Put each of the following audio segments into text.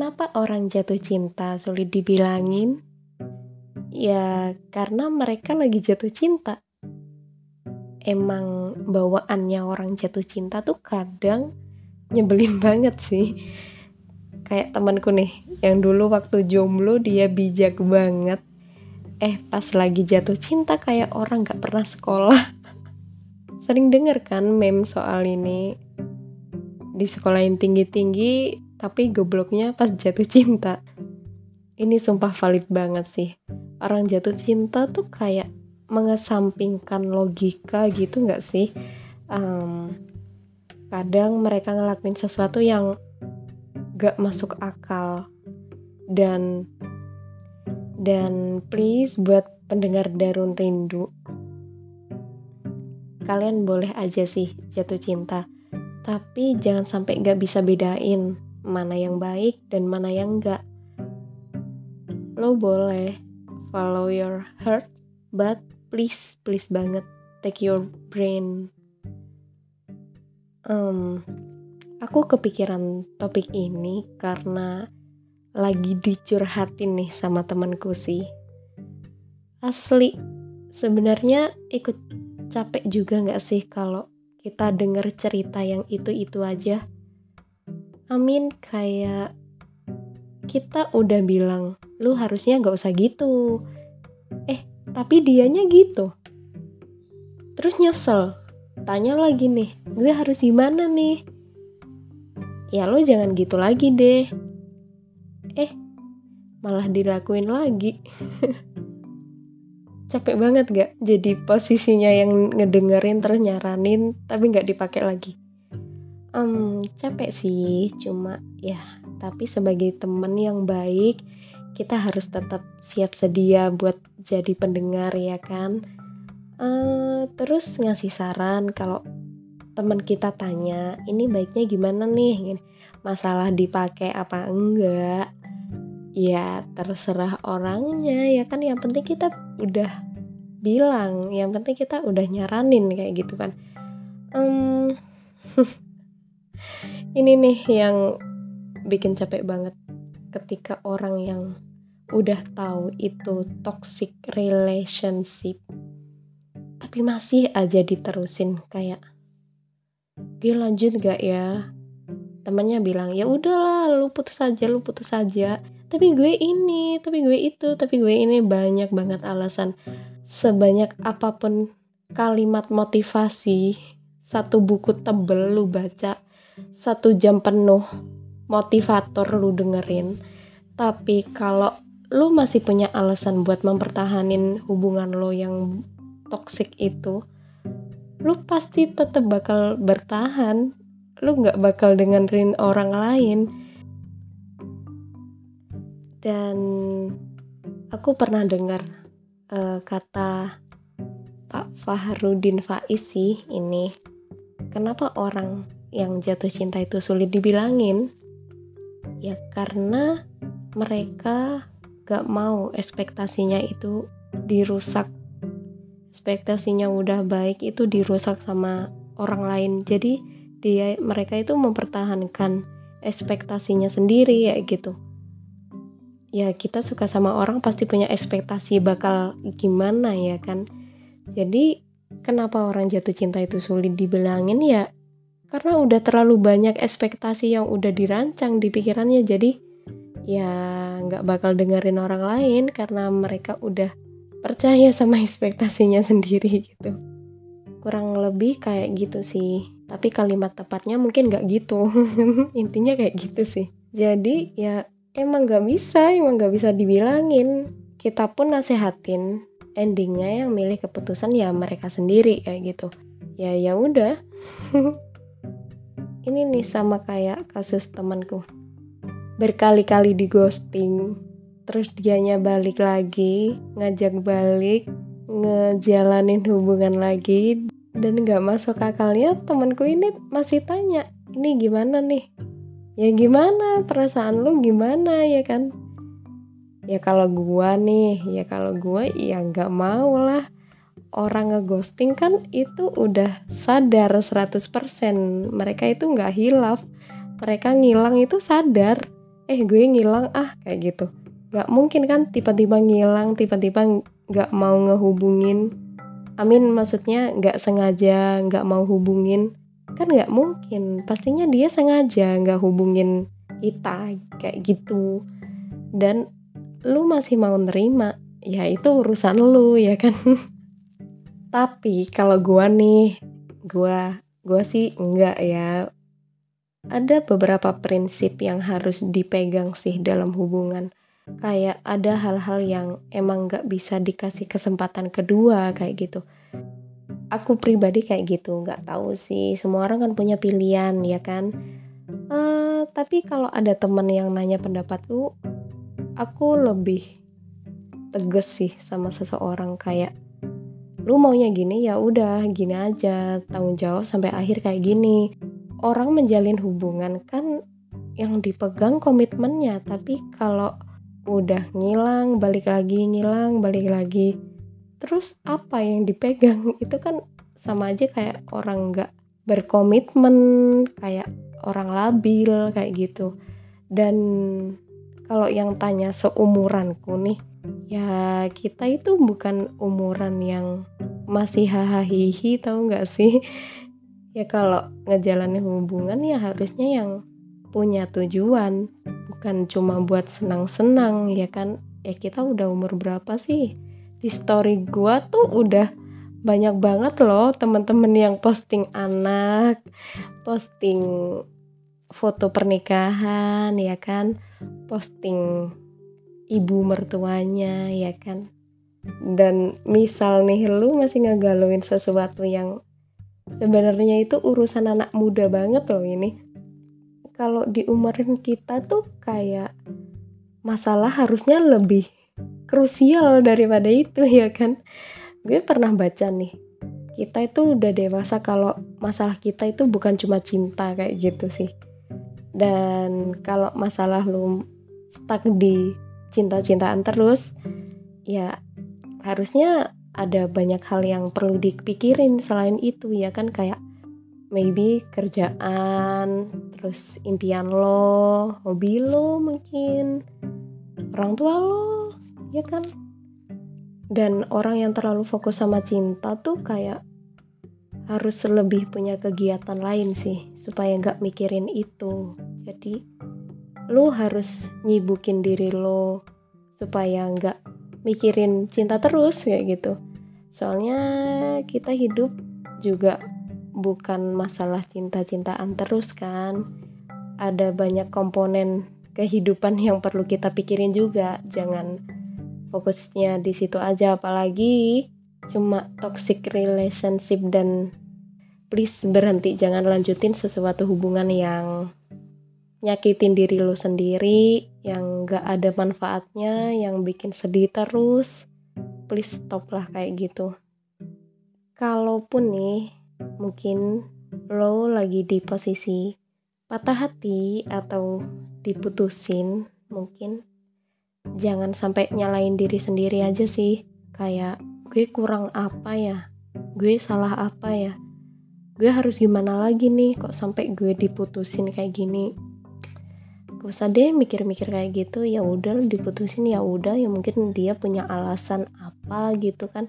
Kenapa orang jatuh cinta sulit dibilangin? Ya, karena mereka lagi jatuh cinta. Emang bawaannya orang jatuh cinta tuh kadang nyebelin banget sih. Kayak temanku nih, yang dulu waktu jomblo dia bijak banget. Eh, pas lagi jatuh cinta kayak orang gak pernah sekolah. Sering denger kan meme soal ini di sekolah yang tinggi-tinggi tapi gobloknya pas jatuh cinta. Ini sumpah valid banget sih. Orang jatuh cinta tuh kayak mengesampingkan logika gitu nggak sih? Um, kadang mereka ngelakuin sesuatu yang gak masuk akal dan dan please buat pendengar Darun Rindu kalian boleh aja sih jatuh cinta tapi jangan sampai gak bisa bedain mana yang baik dan mana yang enggak. Lo boleh follow your heart, but please, please banget take your brain. Um, aku kepikiran topik ini karena lagi dicurhatin nih sama temanku sih. Asli, sebenarnya ikut capek juga nggak sih kalau kita denger cerita yang itu-itu aja. Amin kayak kita udah bilang, lu harusnya gak usah gitu. Eh, tapi dianya gitu. Terus nyesel, tanya lagi nih, gue harus gimana nih? Ya lo jangan gitu lagi deh. Eh, malah dilakuin lagi. capek banget gak jadi posisinya yang ngedengerin terus nyaranin tapi gak dipakai lagi um, capek sih cuma ya tapi sebagai temen yang baik kita harus tetap siap sedia buat jadi pendengar ya kan? Uh, terus ngasih saran kalau teman kita tanya ini baiknya gimana nih? Masalah dipakai apa enggak? Ya terserah orangnya ya kan? Yang penting kita udah bilang yang penting kita udah nyaranin kayak gitu kan? Um, ini nih yang bikin capek banget. Ketika orang yang udah tahu itu toxic relationship tapi masih aja diterusin kayak gue lanjut gak ya? Temannya bilang ya udahlah lu putus aja lu putus aja. Tapi gue ini tapi gue itu tapi gue ini banyak banget alasan. Sebanyak apa pun kalimat motivasi satu buku tebel lu baca satu jam penuh motivator lu dengerin. Tapi kalau lu masih punya alasan buat mempertahanin hubungan lo yang toxic itu lu pasti tetap bakal bertahan. Lu nggak bakal dengerin orang lain. Dan aku pernah dengar uh, kata Pak Fahrudin Faiz ini kenapa orang yang jatuh cinta itu sulit dibilangin ya karena mereka gak mau ekspektasinya itu dirusak. Ekspektasinya udah baik itu dirusak sama orang lain. Jadi dia mereka itu mempertahankan ekspektasinya sendiri ya gitu. Ya kita suka sama orang pasti punya ekspektasi bakal gimana ya kan? Jadi kenapa orang jatuh cinta itu sulit dibilangin? Ya karena udah terlalu banyak ekspektasi yang udah dirancang di pikirannya jadi ya nggak bakal dengerin orang lain karena mereka udah percaya sama ekspektasinya sendiri gitu. Kurang lebih kayak gitu sih tapi kalimat tepatnya mungkin nggak gitu. Intinya kayak gitu sih. Jadi ya emang gak bisa emang gak bisa dibilangin. Kita pun nasehatin endingnya yang milih keputusan ya mereka sendiri kayak gitu. Ya ya udah ini nih sama kayak kasus temanku. Berkali-kali di ghosting terus dianya balik lagi ngajak balik ngejalanin hubungan lagi dan gak masuk akalnya temanku ini masih tanya ini gimana nih? Ya gimana? Perasaan lu gimana? Ya kan? Ya kalau gua nih ya kalau gua ya nggak mau lah orang ngeghosting kan itu udah sadar 100% mereka itu nggak hilaf. Mereka ngilang itu sadar. Eh gue ngilang ah kayak gitu. Nggak mungkin kan tiba-tiba ngilang tiba-tiba nggak mau ngehubungin. Amin maksudnya nggak sengaja nggak mau hubungin. Kan nggak mungkin. Pastinya dia sengaja nggak hubungin kita kayak gitu. Dan lu masih mau nerima ya itu urusan lu ya kan tapi kalau gua nih gua gua sih enggak ya. Ada beberapa prinsip yang harus dipegang sih dalam hubungan. Kayak ada hal-hal yang emang gak bisa dikasih kesempatan kedua kayak gitu. Aku pribadi kayak gitu nggak tahu sih. Semua orang kan punya pilihan ya kan? Uh, tapi kalau ada temen yang nanya pendapatku aku lebih tegas sih sama seseorang. Kayak lu maunya gini ya udah gini aja tanggung jawab sampai akhir kayak gini. Orang menjalin hubungan kan yang dipegang komitmennya tapi kalau udah ngilang balik lagi ngilang balik lagi terus apa yang dipegang? Itu kan sama aja kayak orang nggak berkomitmen kayak orang labil kayak gitu. Dan kalau yang tanya seumuranku nih ya kita itu bukan umuran yang masih hahaha tahu nggak sih? Ya kalau ngejalanin hubungan ya harusnya yang punya tujuan bukan cuma buat senang-senang ya kan? Ya kita udah umur berapa sih? Di story gua tuh udah banyak banget loh temen-temen yang posting anak posting foto pernikahan ya kan? Posting ibu mertuanya ya kan? Dan misal nih lu masih ngegaluin sesuatu yang sebenarnya itu urusan anak muda banget loh ini. Kalau di umurin kita tuh kayak masalah harusnya lebih krusial daripada itu ya kan? Gue pernah baca nih kita itu udah dewasa kalau masalah kita itu bukan cuma cinta kayak gitu sih. Dan kalau masalah lu stuck di cinta-cintaan terus ya harusnya ada banyak hal yang perlu dipikirin selain itu ya kan? Kayak maybe kerjaan terus impian lo hobi lo mungkin orang tua lo ya kan? Dan orang yang terlalu fokus sama cinta tuh kayak harus lebih punya kegiatan lain sih supaya nggak mikirin itu. Jadi lu harus nyibukin diri lo supaya nggak mikirin cinta terus kayak gitu. Soalnya kita hidup juga bukan masalah cinta-cintaan terus kan. Ada banyak komponen kehidupan yang perlu kita pikirin juga. Jangan fokusnya di situ aja apalagi cuma toxic relationship dan please berhenti jangan lanjutin sesuatu hubungan yang nyakitin diri lu sendiri yang gak ada manfaatnya yang bikin sedih terus please stop lah kayak gitu. Kalaupun nih mungkin lo lagi di posisi patah hati atau diputusin mungkin jangan sampai nyalain diri sendiri aja sih. Kayak gue kurang apa ya? Gue salah apa ya? Gue harus gimana lagi nih kok sampai gue diputusin kayak gini gak usah deh mikir-mikir kayak gitu. Ya udah diputusin ya udah. Ya mungkin dia punya alasan apa gitu kan.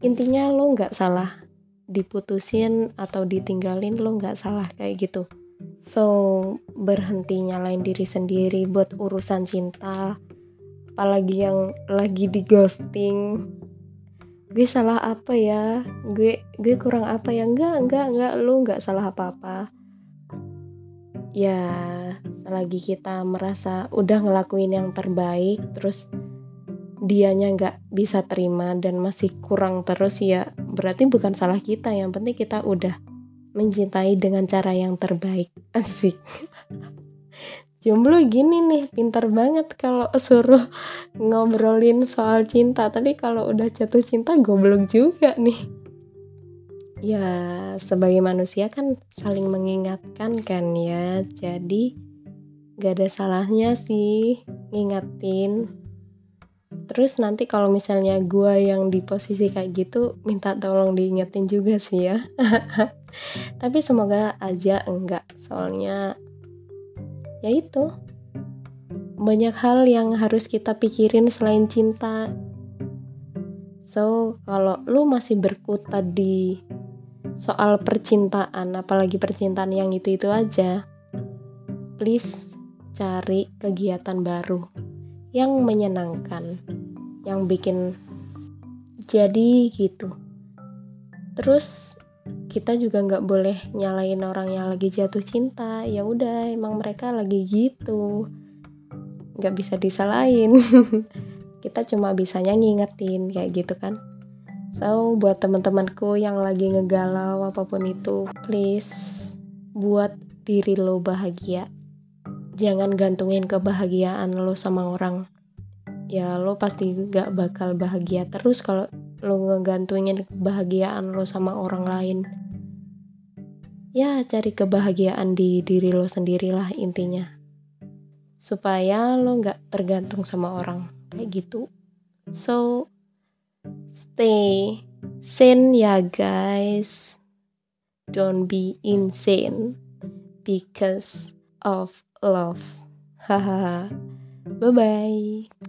Intinya lo nggak salah diputusin atau ditinggalin lo nggak salah kayak gitu. So berhenti nyalain diri sendiri buat urusan cinta apalagi yang lagi di ghosting. Gue salah apa ya? Gue gue kurang apa ya? Enggak enggak enggak lu enggak salah apa-apa. Ya selagi kita merasa udah ngelakuin yang terbaik terus dianya nggak bisa terima dan masih kurang terus ya berarti bukan salah kita. Yang penting kita udah mencintai dengan cara yang terbaik. Asik. Jomblo gini nih pintar banget kalau suruh ngobrolin soal cinta. Tapi kalau udah jatuh cinta goblok juga nih. Ya sebagai manusia kan saling mengingatkan kan ya. Jadi gak ada salahnya sih ngingetin. Terus nanti kalau misalnya gue yang di posisi kayak gitu minta tolong diingetin juga sih ya. Tapi semoga aja enggak soalnya ya itu. Banyak hal yang harus kita pikirin selain cinta. So kalau lu masih berkutat di soal percintaan apalagi percintaan yang itu-itu aja please cari kegiatan baru yang menyenangkan yang bikin jadi gitu. Terus kita juga nggak boleh nyalain orang yang lagi jatuh cinta. Ya udah emang mereka lagi gitu. Nggak bisa disalahin. Kita cuma bisanya ngingetin kayak gitu kan. So buat teman-temanku yang lagi ngegalau apa pun itu please buat diri lo bahagia jangan gantungin kebahagiaan lo sama orang. Ya lo pasti gak bakal bahagia terus kalau lo ngegantungin kebahagiaan lo sama orang lain. Ya cari kebahagiaan di diri lo sendirilah intinya. Supaya lo gak tergantung sama orang. Kayak gitu. So stay sane ya guys. Don't be insane because of love. Hahaha. Bye bye.